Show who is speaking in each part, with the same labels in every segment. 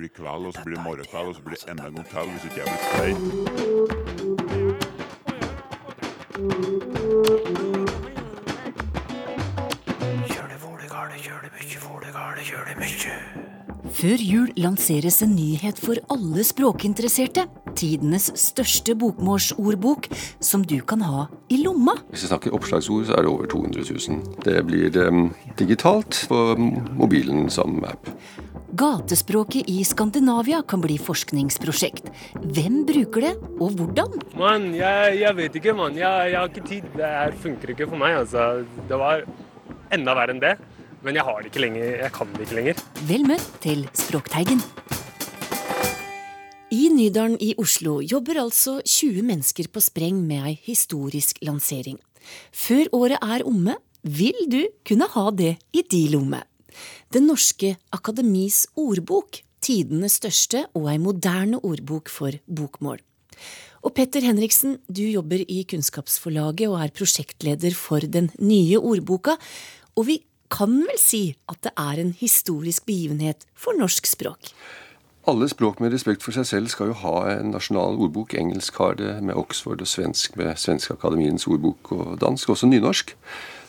Speaker 1: blir kveld, og så blir det morgenkveld, og så blir det enda en gang til hvis ikke jeg blir stein.
Speaker 2: Før jul lanseres en nyhet for alle språkinteresserte. Tidenes største bokmålsordbok, som du kan ha i lomma.
Speaker 3: Hvis vi snakker oppslagsord, så er det over 200 000. Det blir um, digitalt på mobilen som app.
Speaker 2: Gatespråket i Skandinavia kan bli forskningsprosjekt. Hvem bruker det, og hvordan?
Speaker 4: Mann, jeg, jeg vet ikke, mann. Jeg, jeg har ikke tid. Det her funker ikke for meg, altså. Det var enda verre enn det. Men jeg har det ikke lenger. Jeg kan det ikke lenger.
Speaker 2: Vel møtt til Språkteigen. I Nydalen i Oslo jobber altså 20 mennesker på spreng med ei historisk lansering. Før året er omme, vil du kunne ha det i di lomme. Det norske akademis ordbok, tidenes største og ei moderne ordbok for bokmål. Og Petter Henriksen, du jobber i Kunnskapsforlaget og er prosjektleder for den nye ordboka. Og vi kan vel si at det er en historisk begivenhet for norsk språk?
Speaker 3: Alle språk med respekt for seg selv skal jo ha en nasjonal ordbok. Engelsk har det med Oxford, og svensk med Svenske Akademiens ordbok, og dansk også nynorsk.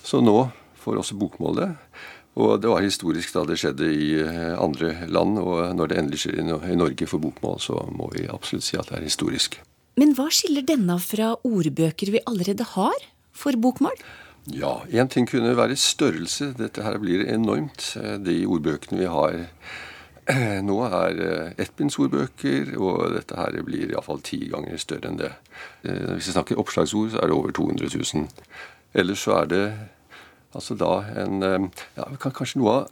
Speaker 3: Så nå får også bokmål det. Og det var historisk da det skjedde i eh, andre land, og når det endelig skjer i Norge for bokmål, så må vi absolutt si at det er historisk.
Speaker 2: Men hva skiller denne fra ordbøker vi allerede har for bokmål?
Speaker 3: Ja, én ting kunne være størrelse. Dette her blir enormt. Eh, De ordbøkene vi har eh, nå, er ettbindsordbøker, og dette her blir iallfall ti ganger større enn det. Hvis vi snakker oppslagsord, så er det over 200 000. Ellers så er det altså da en eh, ja, kan- Kanskje noe av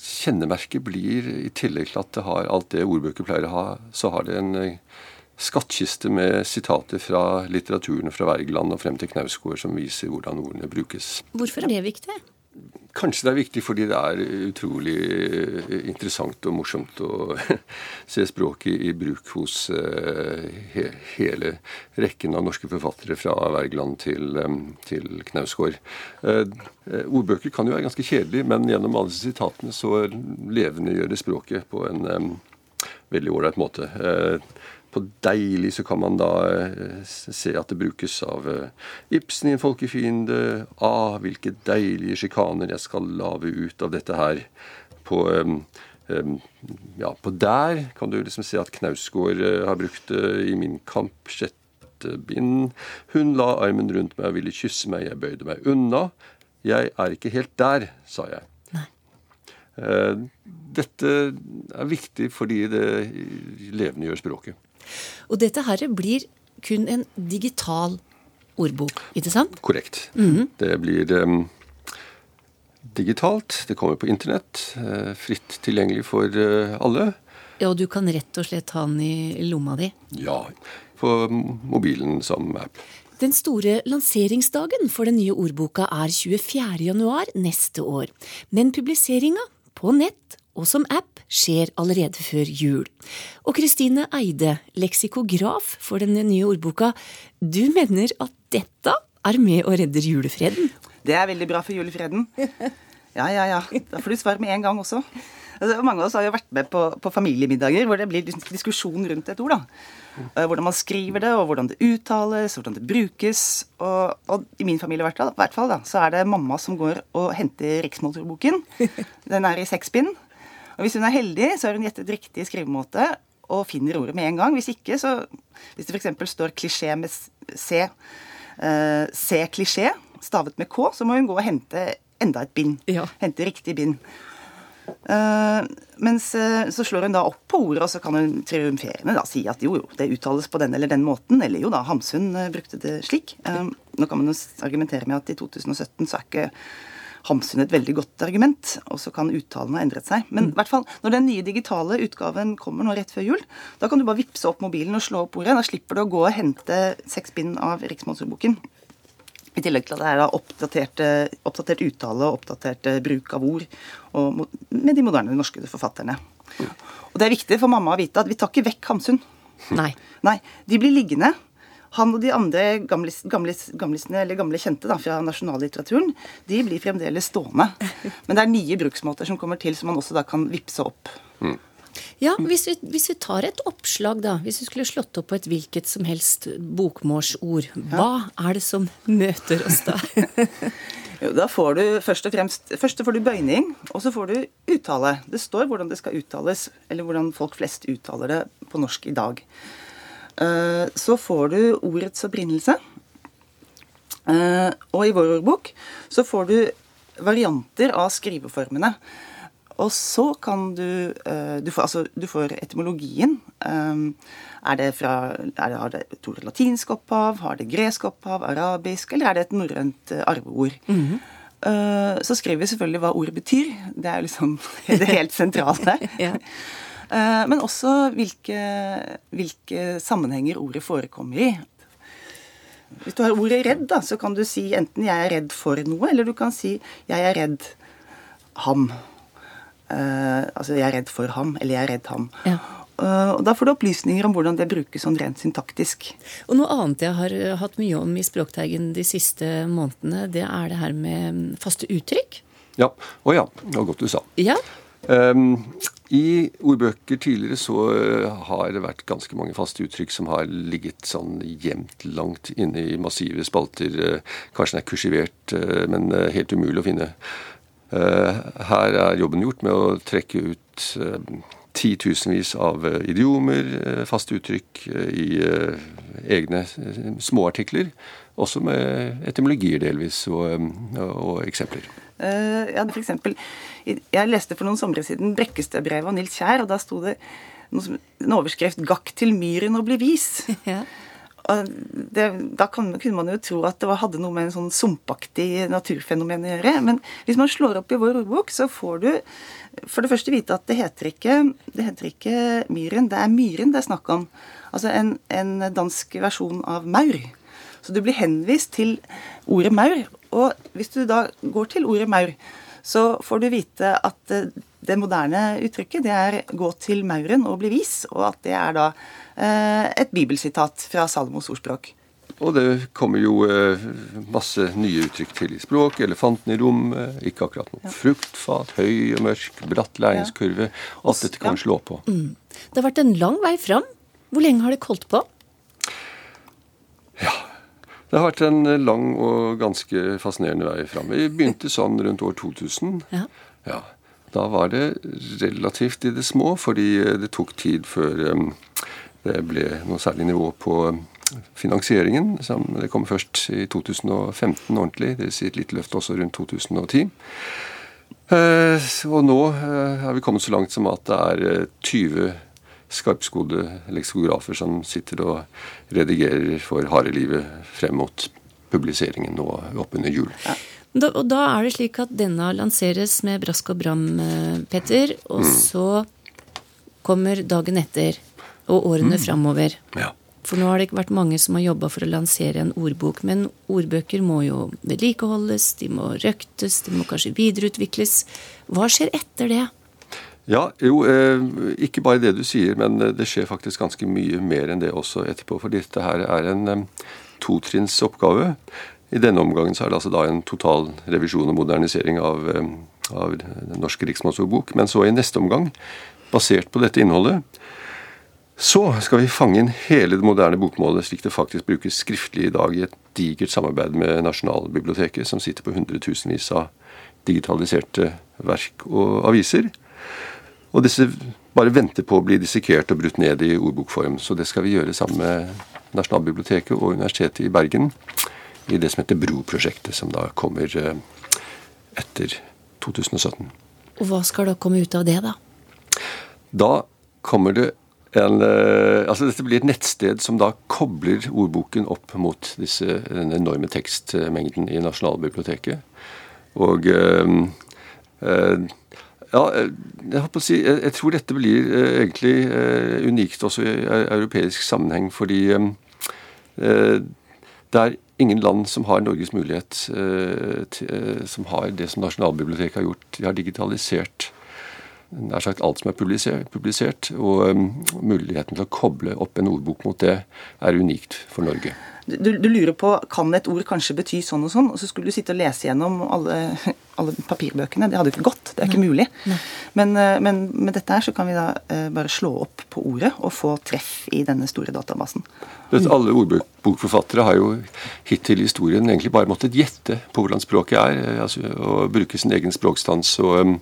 Speaker 3: kjennemerket blir, i tillegg til at det har alt det ordbøker pleier å ha, så har det en eh, skattkiste med sitater fra litteraturen fra Wergeland og frem til Knausgård som viser hvordan ordene brukes.
Speaker 2: Hvorfor er det viktig?
Speaker 3: Kanskje det er viktig fordi det er utrolig eh, interessant og morsomt å se språket i bruk hos eh, he hele rekken av norske forfattere fra Wergeland til, eh, til Knausgård. Ordbøker kan jo være ganske kjedelige, men gjennom alle disse sitatene så levendegjør det språket på en veldig ålreit måte. På deilig så kan man da eh, se at det brukes av eh, Ibsen i En folkefiende. Ah, hvilke deilige sjikaner jeg skal lage ut av dette her. På em, ja, på der kan du liksom se at Knausgård eh, har brukt det i Min kamp sjette bind. Hun la armen rundt meg og ville kysse meg, jeg bøyde meg unna. Jeg er ikke helt der, sa jeg. Eh, Dette er viktig fordi det levendegjør språket.
Speaker 2: Og dette her blir kun en digital ordbok, ikke sant?
Speaker 3: Korrekt. Det blir um, digitalt. Det kommer på internett. uh, fritt tilgjengelig for uh, alle.
Speaker 2: Ja, og du kan rett og slett ha den i lomma di.
Speaker 3: Ja, på mobilen som app.
Speaker 2: Den store lanseringsdagen for den nye ordboka er 24. januar neste år. Men publiseringa på nett og som app skjer allerede før jul. Og Kristine Eide, leksikograf for den nye ordboka, du mener at dette er med og redder julefreden?
Speaker 5: Det er veldig bra for julefreden. Ja, ja, ja. Da får du svar med en gang også. Altså, mange av oss har jo vært med på, på familiemiddager hvor det blir diskusjon rundt et ord. da. Eh, Hvordan man skriver det, og hvordan det uttales, hvordan det brukes. Og, og i min familie i hvert fall da, så er det mamma som går og henter riksmålsordboken. Den er i seks bind. Og hvis hun er heldig, så har hun gjettet riktig skrivemåte og finner ordet med en gang. Hvis ikke, så Hvis det f.eks. står klisjé med C, uh, C-klisjé, stavet med K, så må hun gå og hente enda et bind.
Speaker 2: Ja.
Speaker 5: Hente riktig bind. Uh, mens uh, så slår hun da opp på ordet, og så kan hun triumferende da si at jo, jo, det uttales på den eller den måten. Eller jo da, Hamsun uh, brukte det slik. Eh, nå kan man jo argumentere med at i 2017 så er ikke Hamsun et veldig godt argument, og så kan uttalen ha endret seg. Men i hvert fall, når den nye digitale utgaven kommer nå rett før jul, da kan du bare vippse opp mobilen og slå opp ordet. Da slipper du å gå og hente seks bind av Riksmålsordboken. I tillegg til at det er da oppdatert, oppdatert uttale og oppdatert eh, bruk av ord og, med de moderne norske forfatterne. Og det er viktig for mamma å vite at vi tar ikke vekk Hamsun.
Speaker 2: Nei.
Speaker 5: Nei, de blir liggende. Han og de andre gamlis, gamlis, gamlisene, eller gamle kjente da, fra nasjonallitteraturen, de blir fremdeles stående. Men det er nye bruksmåter som kommer til, som man også da kan vippse opp.
Speaker 2: Ja, hvis vi, hvis vi, tar et oppslag, da. Hvis vi skulle slått opp på et hvilket som helst bokmålsord. Hva er det som møter oss da?
Speaker 5: jo, da får du først og fremst Først får du bøyning, og så får du uttale. Det står hvordan det skal uttales, eller hvordan folk flest uttaler det på norsk i dag. Eh, så får du ordets opprinnelse. Eh, og i vår ordbok så får du varianter av skriveformene. Og så kan du eh, Du får, altså, du får etymologien. Er det fra er det, Har det et latinsk opphav? Har det gresk opphav? Arabisk? Eller er det et norrønt arveord? Mm -hmm. så skriver vi selvfølgelig hva ordet betyr. Det er liksom det helt sentrale. ja. Uh, men også hvilke, hvilke sammenhenger ordet forekommer i. Hvis du har ordet 'redd', da, så kan du si enten 'jeg er redd for noe', eller du kan si 'jeg er redd ham'. Uh, altså 'jeg er redd for ham', eller 'jeg er redd ham'. Ja. Uh, og Da får du opplysninger om hvordan det brukes sånn rent syntaktisk.
Speaker 2: Og Noe annet jeg har hatt mye om i Språkteigen de siste månedene, det er det her med faste uttrykk.
Speaker 3: Ja. Å ja. Det var godt du sa.
Speaker 2: Ja.
Speaker 3: Um, I ordbøker tidligere så har det vært ganske mange faste uttrykk som har ligget sånn gjemt langt inne i massive spalter. Kanskje den er kursivert, men helt umulig å finne. Eh, her er jobben gjort med å trekke ut eh, titusenvis av eh, idiomer, faste uttrykk i egne småartikler. Også med etymologier delvis, og, og eksempler.
Speaker 5: Uh, ja, for eksempel, Jeg leste for noen somre siden Brekkestøbrevet av Nils Kjær, og da sto det en overskrift 'Gakk til myren og bli vis'. Ja det, da kan, kunne man jo tro at det hadde noe med en sånn sumpaktig naturfenomen å gjøre. Men hvis man slår opp i vår ordbok, så får du for det første vite at det heter ikke, det heter ikke myren, det er myren det er snakk om. Altså en, en dansk versjon av maur. Så du blir henvist til ordet maur. Og hvis du da går til ordet maur, så får du vite at det, det moderne uttrykket det er 'gå til mauren og bli vis', og at det er da Eh, et bibelsitat fra Salomos ordspråk.
Speaker 3: Og det kommer jo eh, masse nye uttrykk til i språk. Elefanten i rommet, ikke akkurat noe ja. fruktfat, høy og mørk, bratt læringskurve. Alt dette kan ja. slå på. Mm.
Speaker 2: Det har vært en lang vei fram. Hvor lenge har det holdt på?
Speaker 3: Ja, det har vært en lang og ganske fascinerende vei fram. Vi begynte sånn rundt år 2000. Ja. ja. Da var det relativt i det små, fordi det tok tid før um, det ble noe særlig nivå på finansieringen. Som det kom først i 2015 ordentlig. Det vil si et lite løft også rundt 2010. Eh, og nå eh, er vi kommet så langt som at det er 20 eh, skarpskodde leksikografer som sitter og redigerer for harde livet frem mot publiseringen nå oppunder jul. Ja.
Speaker 2: Da, og da er det slik at denne lanseres med brask og bram, Petter. Og mm. så kommer dagen etter og årene mm. framover. Ja. For nå har det ikke vært mange som har jobba for å lansere en ordbok. Men ordbøker må jo vedlikeholdes, de må røktes, de må kanskje videreutvikles. Hva skjer etter det?
Speaker 3: Ja, jo, eh, ikke bare det du sier, men eh, det skjer faktisk ganske mye mer enn det også etterpå. For dette her er en eh, totrinnsoppgave. I denne omgangen så er det altså da en total revisjon og modernisering av, av Den norske riksmannsordbok. Men så i neste omgang, basert på dette innholdet, så skal vi fange inn hele det moderne bokmålet slik det faktisk brukes skriftlig i dag i et digert samarbeid med Nasjonalbiblioteket, som sitter på hundretusenvis av digitaliserte verk og aviser. Og disse bare venter på å bli dissekert og brutt ned i ordbokform. Så det skal vi gjøre sammen med Nasjonalbiblioteket og Universitetet i Bergen i det som heter Bro-prosjektet, som da kommer eh, etter 2017.
Speaker 2: Og hva skal da komme ut av det, da?
Speaker 3: Da kommer det en, eh, altså Dette blir et nettsted som da kobler ordboken opp mot disse, den enorme tekstmengden i Nasjonalbiblioteket. Og øh, eh, ja, jeg, å si, jeg, jeg, tror dette blir eh, egentlig eh, unikt også i europeisk sammenheng, fordi eh, det er ingen land som har Norges mulighet, som har det som Nasjonalbiblioteket har gjort. De har digitalisert nær sagt alt som er publisert, publisert og muligheten til å koble opp en ordbok mot det er unikt for Norge.
Speaker 5: Du, du, lurer på kan et ord kanskje bety sånn og sånn, og så skulle du sitte og lese gjennom alle, alle papirbøkene. Det hadde jo ikke gått. Det er ikke mulig. Men, eh, men, med dette her så kan vi da eh, bare slå opp på ordet og få treff i denne store databasen.
Speaker 3: Alle ordbokforfattere har jo hittil i historien egentlig bare måttet gjette på hvordan språket er, eh, altså, og bruke sin egen språkstans og,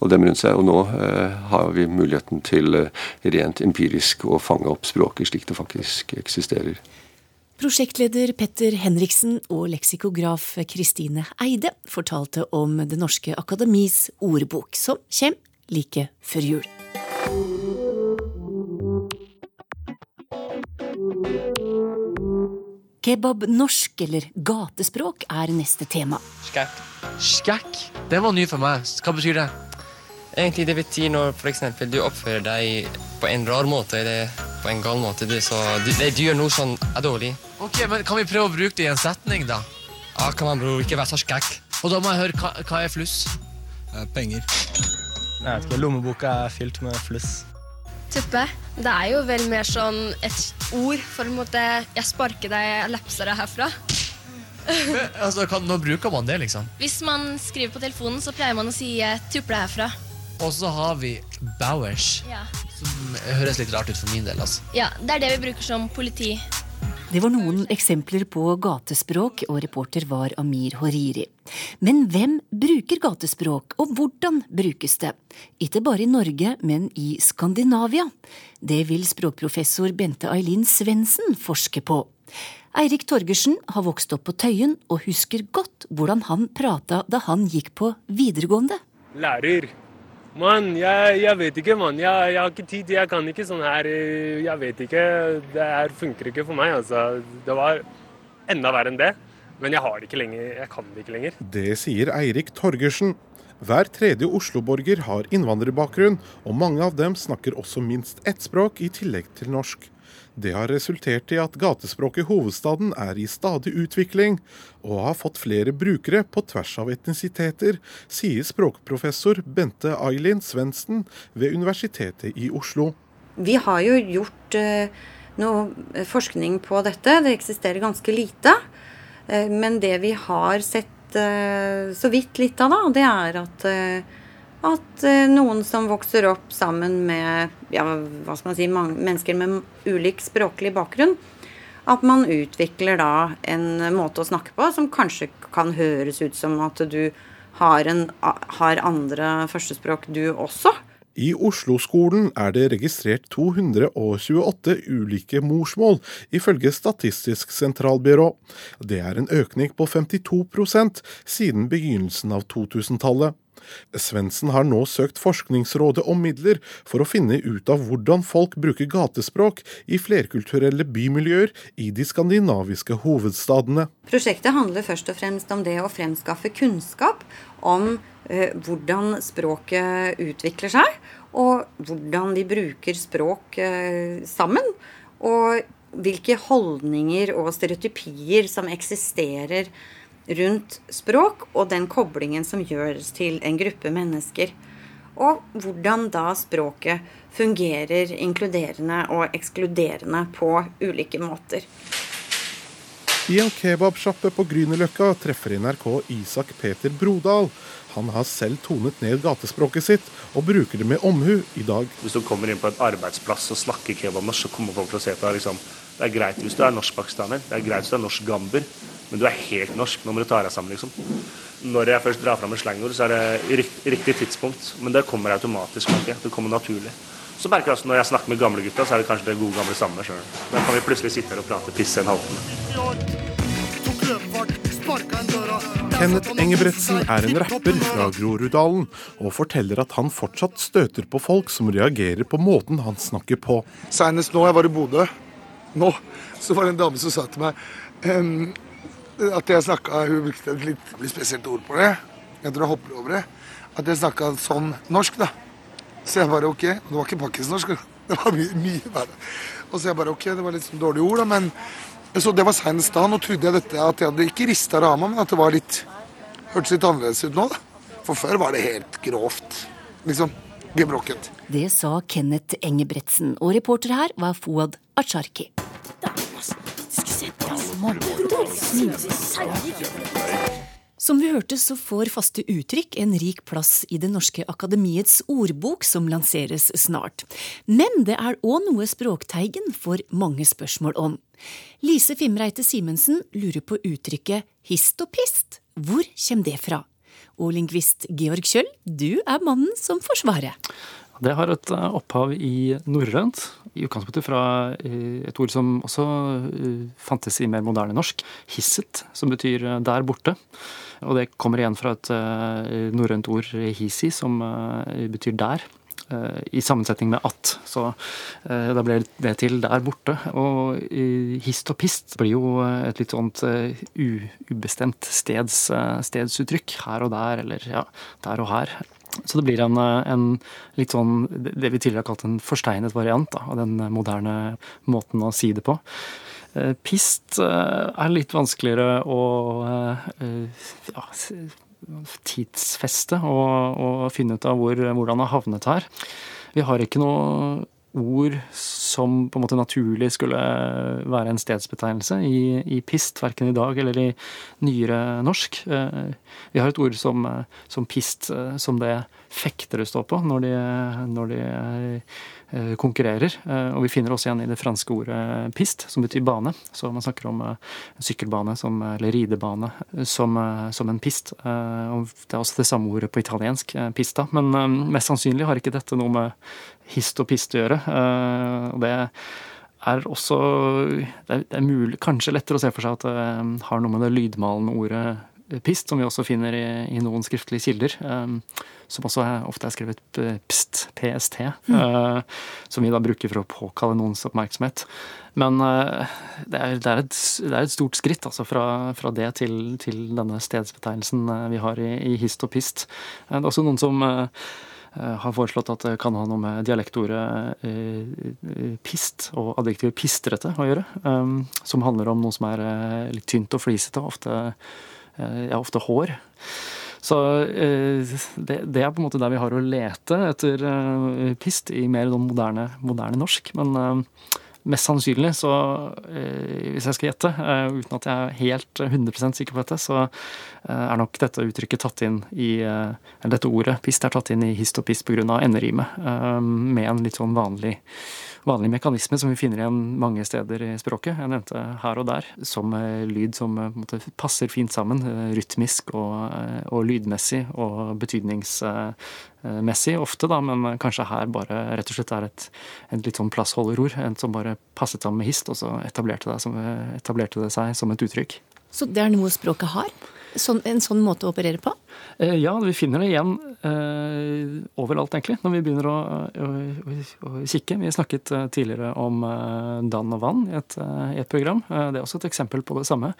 Speaker 3: og dem rundt seg. Og nå eh, har vi muligheten til rent empirisk å fange opp språket slik det faktisk eksisterer.
Speaker 2: Prosjektleder Petter Henriksen og leksikograf Kristine Eide fortalte om Det norske akademis ordbok, som kommer like før jul. Kebab-norsk, eller gatespråk, er neste tema.
Speaker 6: Skakk. Skakk? Det var ny for meg. Hva betyr det?
Speaker 7: Egentlig det betyr når for eksempel, du oppfører deg på en rar måte eller på en gal måte. Du, så du, det, du gjør noe sånn er dårlig.
Speaker 6: Ok, men Kan vi prøve å bruke det i en setning, da?
Speaker 7: Ja, kan man bror, ikke vær så skækk.
Speaker 6: Og da må jeg høre, hva, hva er fluss?
Speaker 8: Penger.
Speaker 9: Jeg vet ikke, Lommeboka er fylt med fluss.
Speaker 10: Tuppe. Det er jo vel mer sånn et ord for en måte Jeg sparker deg, jeg lepser deg herfra.
Speaker 6: altså, kan, nå bruker man det, liksom?
Speaker 10: Hvis man skriver på telefonen, så pleier man å si 'tuple herfra'.
Speaker 6: Og så har vi bowers,
Speaker 10: Ja.
Speaker 6: Som høres litt rart ut for min del. altså.
Speaker 10: ja, det er det vi bruker som politi.
Speaker 2: Det var noen eksempler på gatespråk, og reporter var Amir Horiri. Men hvem bruker gatespråk, og hvordan brukes det? Ikke bare i Norge, men i Skandinavia. Det vil språkprofessor Bente Ailin Svendsen forske på. Eirik Torgersen har vokst opp på Tøyen, og husker godt hvordan han prata da han gikk på videregående.
Speaker 4: Lærer. Mann, jeg, jeg, vet ikke, mann. Jeg, jeg, har ikke tid. Jeg kan ikke sånn her eh, Jeg vet ikke. Det her funker ikke for meg, altså. Det var enda verre enn det. Men jeg har det ikke lenger. Jeg kan det ikke lenger.
Speaker 11: Det sier Eirik Torgersen. Hver tredje Oslo-borger har innvandrerbakgrunn, og mange av dem snakker også minst ett språk i tillegg til norsk. Det har resultert i at gatespråket hovedstaden er i stadig utvikling, og har fått flere brukere på tvers av etnisiteter, sier språkprofessor Bente Ailin Svendsen ved Universitetet i Oslo.
Speaker 12: Vi har jo gjort eh, noe forskning på dette. Det eksisterer ganske lite. Eh, men det vi har sett eh, så vidt litt av, da, det er at at noen som vokser opp sammen med ja, hva skal man si, mennesker med ulik språklig bakgrunn, at man utvikler da en måte å snakke på som kanskje kan høres ut som at du har, en, har andre førstespråk, du også.
Speaker 11: I Oslo-skolen er det registrert 228 ulike morsmål, ifølge Statistisk sentralbyrå. Det er en økning på 52% siden begynnelsen av 2000-tallet. Svendsen har nå søkt Forskningsrådet om midler for å finne ut av hvordan folk bruker gatespråk i flerkulturelle bymiljøer i de skandinaviske hovedstadene.
Speaker 12: Prosjektet handler først og fremst om det å fremskaffe kunnskap om eh, hvordan språket utvikler seg, og hvordan vi bruker språk eh, sammen. Og hvilke holdninger og stereotypier som eksisterer rundt språk og den koblingen som gjøres til en gruppe mennesker. Og hvordan da språket fungerer inkluderende og ekskluderende på ulike måter.
Speaker 11: I en kebabsjappe på Grünerløkka treffer NRK Isak Peter Brodal. Han har selv tonet ned gatespråket sitt, og bruker det med omhu i dag.
Speaker 13: Hvis du kommer inn på et arbeidsplass og snakker kebabnorsk, så kommer folk til å se på deg liksom Det er greit hvis du er norsk-pakistaner, det er greit hvis du er norsk gamber, men du er helt norsk. Nå må du ta deg sammen, liksom. Når jeg først drar fram et slangord, så er det riktig, riktig tidspunkt. Men det kommer automatisk. Ikke? Det kommer naturlig. Så merker jeg også når jeg snakker med gamle gutta, så er det kanskje det gode gamle samme. Selv. Da kan vi plutselig sitte her og prate pisse en halvtime.
Speaker 11: Kenneth Engebretsen er en rapper fra Groruddalen, og forteller at han fortsatt støter på folk som reagerer på måten han snakker på.
Speaker 14: Senest nå jeg var i Bodø, nå, så var det en dame som sa til meg um, at jeg snakka Hun brukte et litt, litt spesielt ord på det. Jeg tror jeg hopper over det. At jeg snakka sånn norsk, da. Så jeg bare OK. Det var ikke pakkisnorsk. Det var mye, mye verre. Og så jeg bare OK, det var litt sånn dårlige ord, da, men Så det var senest da. Nå trodde jeg dette at jeg hadde ikke rista rama, men at det var litt Hørtes litt annerledes ut nå, da. For før var det helt grovt, liksom. Gebrokket.
Speaker 2: Det sa Kenneth Engebretsen, og reporter her var Fouad Acharki. Som vi hørte, så får faste uttrykk en rik plass i Det norske akademiets ordbok, som lanseres snart. Men det er òg noe Språkteigen får mange spørsmål om. Lise Fimreite Simensen lurer på uttrykket hist og pist. Hvor kommer det fra? Og lingvist Georg Kjøll, du er mannen som får svaret.
Speaker 8: Det har et eh, opphav i norrønt, i utgangspunktet fra eh, et ord som også eh, fantes i mer moderne norsk, hisset, som betyr der borte. Og det kommer igjen fra et norrønt ord hisi, som betyr der i sammensetning med at. Så da ble det til der borte. Og hist og pist blir jo et litt sånt ubestemt steds, stedsuttrykk. Her og der, eller ja, der og her. Så det blir en, en, litt sånn det vi tidligere har kalt en forsteinet variant da, av den moderne måten å si det på. Eh, pist eh, er litt vanskeligere å eh, ja, tidsfeste og, og, finne ut av hvor, hvordan det har havnet her. Vi har ikke noe ord som på en måte naturlig skulle være en stedsbetegnelse i, i pist, verken i dag eller i nyere norsk. Eh, vi har et ord som, som pist eh, som det fektere står på når de, når de Eh, konkurrerer. Eh, og vi finner også igjen i det franske ordet pist, som betyr bane. Så man snakker om eh, sykkelbane som, eller ridebane som, som, en pist. Og det er også det samme ordet på italiensk, pista. Men mest sannsynlig har ikke dette noe med hist og pist å gjøre. Og det er også Det er, mulig, kanskje lettere å se for seg at det har noe med det lydmalende ordet pist, som vi også finner i, i noen skriftlige kilder. Um, som også ofte er skrevet pst, PST. Mm. Uh, som vi da bruker for å påkalle noens oppmerksomhet. Men uh, det, er, det, er et, det, er, et, stort skritt altså fra, fra det til, til, denne stedsbetegnelsen vi har i, i, hist og pist. det er også noen som har foreslått at det kan ha noe med dialektordet pist og adjektivet pistrete å gjøre. Som handler om noe som er litt tynt og flisete, ofte, ja, ofte hår. Så eh, det, det, er på en måte der vi har å lete etter eh, pist i mer sånn moderne, moderne norsk. Men eh, mest sannsynlig, så hvis jeg skal gjette, uten at jeg er helt 100% sikker på dette, så er nok dette uttrykket tatt inn i Eller dette ordet pist er tatt inn i hist og pist pga. enderimet, med en litt sånn vanlig vanlig mekanisme som vi finner igjen mange steder i språket. Jeg nevnte her og der, som eh, lyd som eh, måte, passer fint sammen. Eh, rytmisk og, og lydmessig og betydningsmessig ofte, da, men kanskje her bare rett og slett er et, et litt sånn plassholderord. En som bare passet sammen med hist, og så etablerte det, som, etablerte det seg som et uttrykk.
Speaker 2: Så det er noe språket har? Sånn, en sånn måte å operere på?
Speaker 8: Eh, ja, vi finner det igjen eh, overalt, egentlig, når vi begynner å, å, å, kikke. Vi snakket eh, tidligere om eh, dann og vann i et, et program. det er også et eksempel på det samme.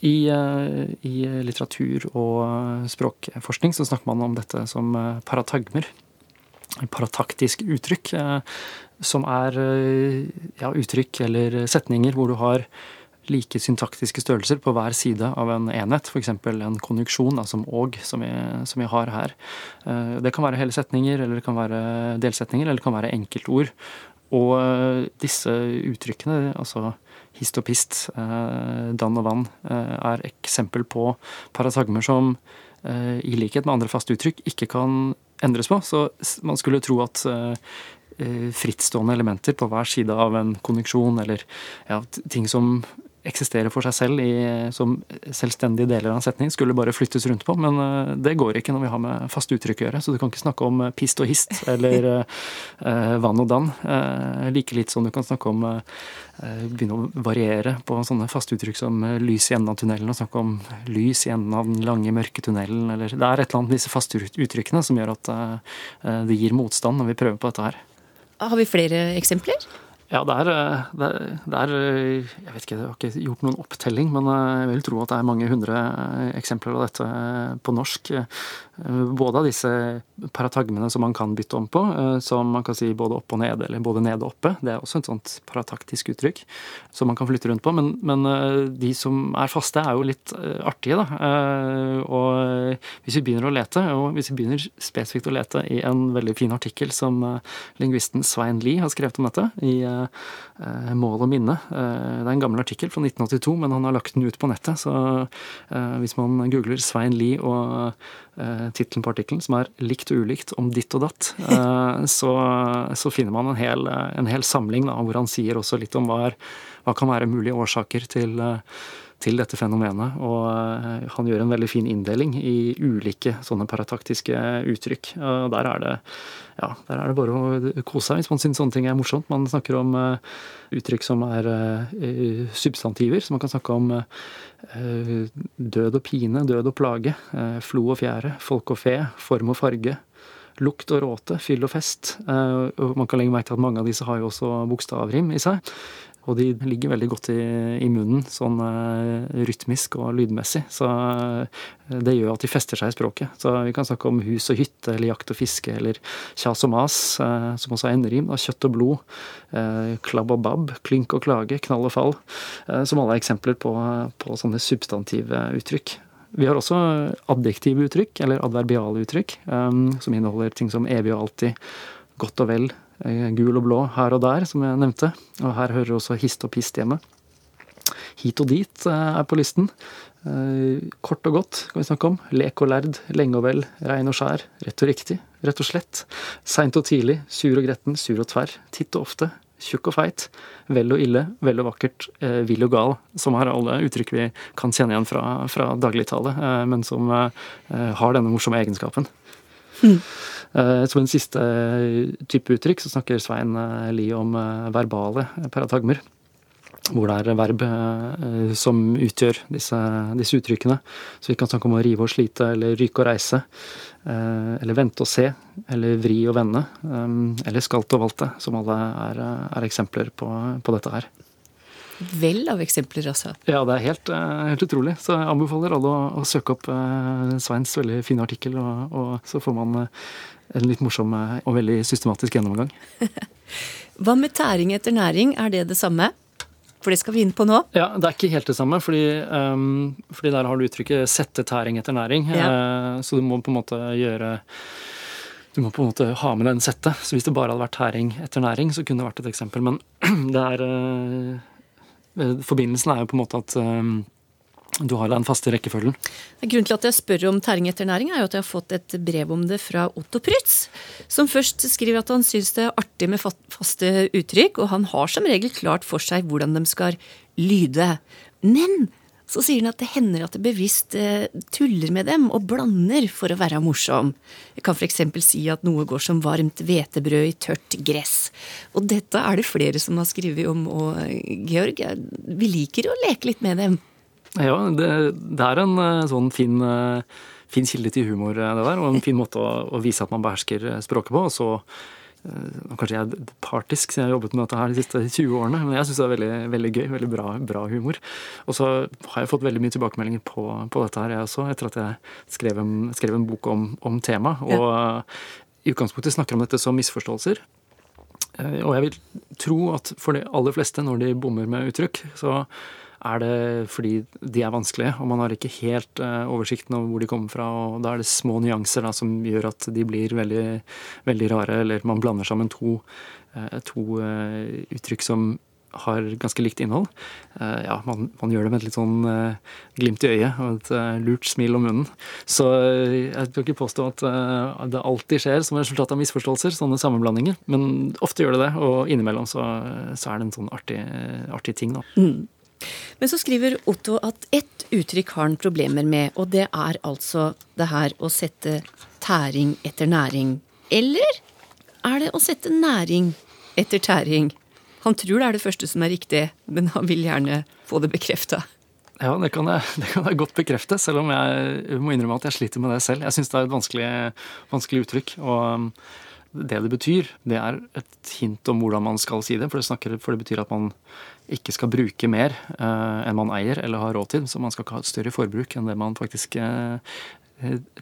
Speaker 8: I, I, litteratur og språkforskning så snakker man om dette som paratagmer. Parataktisk uttrykk, som er ja, uttrykk eller setninger hvor du har like syntaktiske størrelser på hver side av en enhet. F.eks. en konjuksjon, da, som og, som vi, som vi, har her. Eh, det kan være hele setninger, eller det kan være delsetninger, eller det kan være enkeltord. Og eh, disse uttrykkene, altså hist og pist, eh, dann og vann, er eksempel på paratagmer som i likhet med andre faste uttrykk ikke kan endres på. Så man skulle tro at frittstående elementer på hver side av en konjunksjon, eller ja, ting som eksisterer for seg selv i, som selvstendige deler av en setning, skulle bare flyttes rundt på. Men uh, det går ikke når vi har med faste uttrykk å gjøre. Så du kan ikke snakke om uh, pist og hist eller uh, vann og dann. like litt som du kan snakke om begynne å variere på sånne faste uttrykk som lys i enden av tunnelen, og snakke om lys i enden av den lange, mørke tunnelen, eller Det er et eller annet med disse faste uttrykkene som gjør at det gir motstand når vi prøver på dette her.
Speaker 2: Har vi flere eksempler?
Speaker 8: Ja, eh, det, er, det er, eh, Jeg vet ikke, jeg har ikke gjort noen opptelling, men eh, jeg vil tro at det er mange hundre eksempler av dette på norsk. Både av disse paratagmene som man kan bytte om på, som man kan si både opp og ned, eller både ned og oppe. Det er også et sånt parataktisk uttrykk som man kan flytte rundt på. Men, men de som er faste, er jo litt artige, da. Og hvis vi begynner å lete, og hvis vi begynner spesifikt å lete i en veldig fin artikkel som lingvisten Svein Lie har skrevet om dette, i Eh, mål og minne. Eh, det er en gammel artikkel fra 1982, men han har lagt den ut på nettet. Så eh, hvis man googler Svein Lie og tittelen på artikkelen, som er 'Likt og ulikt om ditt og datt', så, så finner man en hel, en hel samling da, hvor han sier også litt om hva, er, hva kan være mulige årsaker til til dette fenomenet. Og han gjør en veldig fin inndeling i ulike sånne parataktiske uttrykk. Og der er det ja, der er det bare å kose seg hvis man syns sånne ting er morsomt. Man snakker om uh, uttrykk som er uh, substantiver, så man kan snakke om død og pine, død og plage, flo og fjære, folk og fe, form og farge. Lukt og råte, fyll og fest. Man kan legge merke til at mange av disse har jo også bokstavrim i seg. Og de ligger veldig godt i, i munnen, sånn uh, rytmisk og lydmessig. Så uh, det gjør at de fester seg i språket. Så vi kan snakke om hus og hytte, eller jakt og fiske, eller kjas og mas, uh, som også er enderim. Da, kjøtt og blod, klabb og babb, klynk og klage, knall og fall. som alle er eksempler på, på sånne substantive uttrykk. Vi har også adjektive uttrykk, eller adverbiale uttrykk, um, som inneholder ting som evig og alltid, godt og vel, gul og blå her og der, som jeg nevnte. Og her hører også hist og pist hjemme. Hit og dit eh, er på listen. Eh, kort og godt kan vi snakke om. Lek og lærd, lenge og vel, regn og skjær. Rett og riktig, rett og slett. Seint og tidlig, sur og gretten, sur og tverr. Titt og ofte, tjukk og feit. Vel og ille, vel og vakkert, vill og gal. Som har alle uttrykk vi kan kjenne igjen fra, fra dagligtale, men som har denne morsomme egenskapen. Mm. Eh, som en siste type uttrykk så snakker Svein eh, Lie om eh, verbale paratagmer. Hvor det er verb som utgjør disse, disse, uttrykkene. Så vi kan snakke om å rive og slite, eller ryke og reise. Eller vente og se, eller vri og vende. Eller skalte og valte, som alle er, er eksempler på, på dette her
Speaker 2: vel av eksempler, altså.
Speaker 8: Ja, det er helt, helt utrolig. Så jeg anbefaler alle å, å søke opp uh, Sveins veldig fine artikkel, og, og så får man uh, en litt morsom eh, og veldig systematisk gjennomgang.
Speaker 2: Hva med tæring etter næring, er det det samme? For det skal vi inn på nå.
Speaker 8: Ja, Det er ikke helt det samme, fordi, um, fordi der har du uttrykket 'sette tæring etter næring'. Ja. Uh, så du må på en måte gjøre du må på en måte ha med den settet. Så hvis det bare hadde vært tæring etter næring, så kunne det vært et eksempel. Men det er uh, Forbindelsen er jo på en måte at um, du har den faste rekkefølgen.
Speaker 2: Grunnen til at jeg spør om tæring etter næring, er jo at jeg har fått et brev om det fra Otto Prytz, som først skriver at han syns det er artig med faste uttrykk, og han har som regel klart for seg hvordan de skal lyde. Men så sier han at det hender at det bevisst eh, tuller med dem og blander for å være morsom. Jeg kan f.eks. si at noe går som varmt hvetebrød i tørt gress. Og dette er det flere som har skrevet om, og Georg, vi liker å leke litt med dem.
Speaker 8: Ja, det, det er en eh, sånn fin, eh, fin, kilde til humor, eh, det der. Og en fin måte å, å vise at man behersker språket på. Og så Kanskje jeg er partisk siden jeg har jobbet med dette her de siste 20 årene, men jeg syns det er veldig, veldig, gøy. Veldig bra, bra humor. Og så har jeg fått veldig mye tilbakemeldinger på, på dette her, jeg også, etter at jeg skrev en, skrev en bok om, om temaet. Og ja. i utgangspunktet snakker om dette som misforståelser. Og jeg vil tro at for de aller fleste, når de bommer med uttrykk, så er det fordi de er vanskelige, og man har ikke helt uh, oversikten over hvor de kommer fra. og Da er det små nyanser da, som gjør at de blir veldig, veldig rare, eller man blander sammen to, uh, to uh, uttrykk som har ganske likt innhold. ja, man, man, gjør det med et litt sånn glimt i øyet og et lurt smil om munnen. Så jeg vil ikke påstå at det alltid skjer som resultat av misforståelser, sånne sammenblandinger. Men ofte gjør det det, og innimellom så, så er det en sånn artig, artig ting, da. Mm.
Speaker 2: Men så skriver Otto at ett uttrykk har han problemer med, og det er altså det her å sette tæring etter næring. Eller er det å sette næring etter tæring? Han tror det er det første som er riktig, men han vil gjerne få det bekrefta.
Speaker 8: Ja, det kan, jeg, det kan, jeg, godt bekrefte, selv om jeg må innrømme at jeg sliter med det selv. Jeg syns det er et vanskelig, vanskelig uttrykk. og det det betyr, det er et hint om hvordan man skal si det. For det, snakker, for det betyr at man ikke skal bruke mer eh, enn man eier eller har råd til. Så man skal ikke ha et større forbruk enn det man faktisk eh,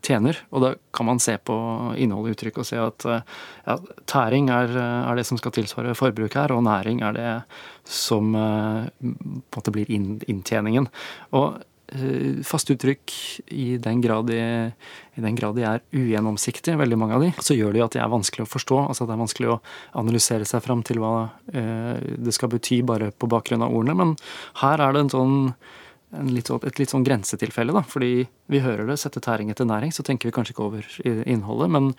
Speaker 8: tjener. Og da kan man se på innholdet i uttrykket og se at eh, ja, tæring er, er, det som skal tilsvare forbruk her, og næring er det som eh, på en måte blir inntjeningen. Og Eh, faste uttrykk, i den, grad de, i den grad de er ugjennomsiktige, veldig mange av de, så gjør det jo at de er vanskelig å forstå. altså at Det er vanskelig å analysere seg fram til hva eh, det skal bety bare på bakgrunn av ordene. Men her er det en sånn, litt, et litt sånn grensetilfelle, da. Fordi vi hører det, sette tæring etter næring, så tenker vi kanskje ikke over innholdet. Men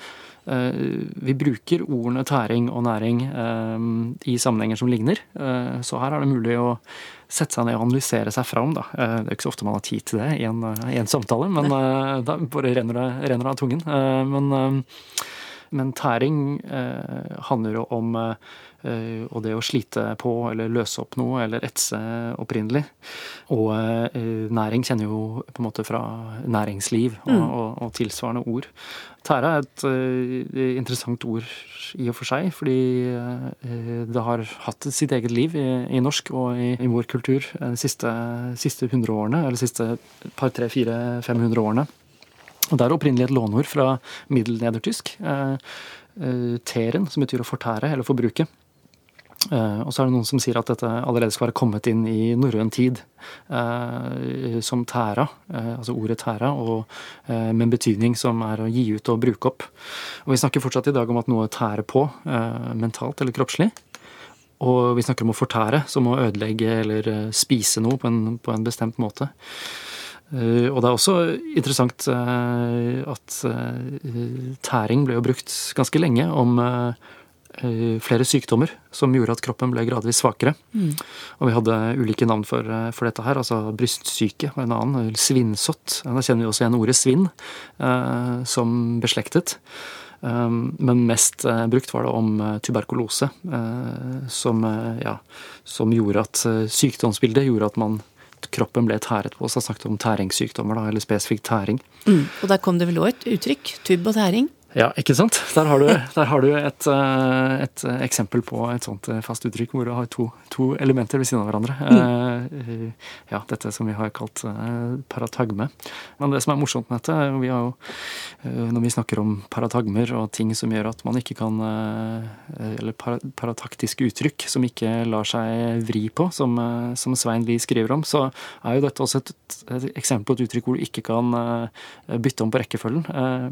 Speaker 8: eh, vi bruker ordene tæring og næring eh, i sammenhenger som ligner. Eh, så her er det mulig å sette seg ned og analysere seg fram. Da. Eh, det er ikke så ofte man har tid til det i en, eh, i en samtale, men uh, da bare renner det, renner av tungen. Men, men, tæring handler jo om og det å slite på eller løse opp noe eller etse opprinnelig. Og næring kjenner jo på en måte fra næringsliv og, mm. og, og tilsvarende ord. Tære er et uh, interessant ord i og for seg, fordi uh, det har hatt sitt eget liv i, i norsk og i, i, vår kultur de siste, siste 100 årene, eller siste par, tre, fire, 500 årene. Og Det er opprinnelig et låneord fra middelnedertysk. Uh, teren, som betyr å fortære eller forbruke. Uh, og så er det noen som sier at dette allerede skal være kommet inn i norrøn tid uh, som tæra, uh, altså ordet tæra, og med en betydning som er å gi ut og bruke opp. Og vi snakker fortsatt i dag om at noe tærer på, mentalt eller kroppslig. Og vi snakker om å fortære, som å ødelegge eller spise noe på en, på en bestemt måte. Og det er også interessant at tæring ble jo brukt ganske lenge om Eh, flere sykdommer som gjorde at kroppen ble gradvis svakere. Mm. Og vi hadde ulike navn for, eh, for, dette her. altså Brystsyke var en annen. Svinnsott. Da kjenner vi også igjen ordet svinn eh, som beslektet. Um, men mest eh, brukt var det om tuberkulose, eh, som, ja, som, gjorde at sykdomsbildet gjorde at man, kroppen ble tæret på. Så jeg snakket om tæringssykdommer, da, eller spesifikt tæring.
Speaker 2: Mm. Og der kom det vel òg et uttrykk? Tubb og tæring?
Speaker 8: Ja, ikke sant? Der har du, der har du et, eh, et, eksempel på et sånt eh, fast uttrykk hvor du har to, to elementer ved siden av hverandre. Mm. Ja, dette som vi har kalt paratagme. Men det som er morsomt med dette, vi jo, når vi snakker om paratagmer og ting som gjør at man ikke kan Eller parataktiske uttrykk som ikke lar seg vri på, som, som Svein Lie skriver om, så er jo dette også et, et eksempel på et uttrykk hvor du ikke kan bytte om på rekkefølgen.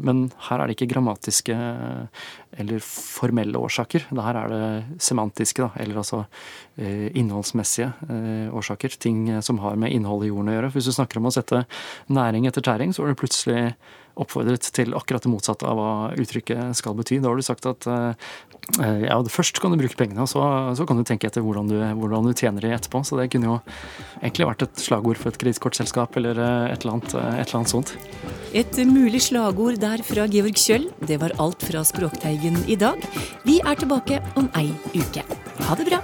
Speaker 8: Men her er det ikke grammatisk dramatiske eller formelle årsaker. Her er det semantiske, da, eller altså eh, innholdsmessige eh, årsaker. Ting som har med innholdet i jorden å gjøre. Hvis du snakker om å sette næring etter tæring, så er det plutselig oppfordret til akkurat det motsatte av hva uttrykket skal bety. Da har du sagt at eh, ja, først kan du bruke pengene, og så, så kan du tenke etter hvordan du, hvordan du, tjener de etterpå. Så det kunne jo egentlig vært et slagord for et kredittkortselskap eller eh, et eller, annet, eh, et eller annet sånt.
Speaker 2: Et mulig slagord der fra Georg Kjøll. Det var alt fra Språkteigen i dag. Vi er tilbake om ei uke. Ha det bra.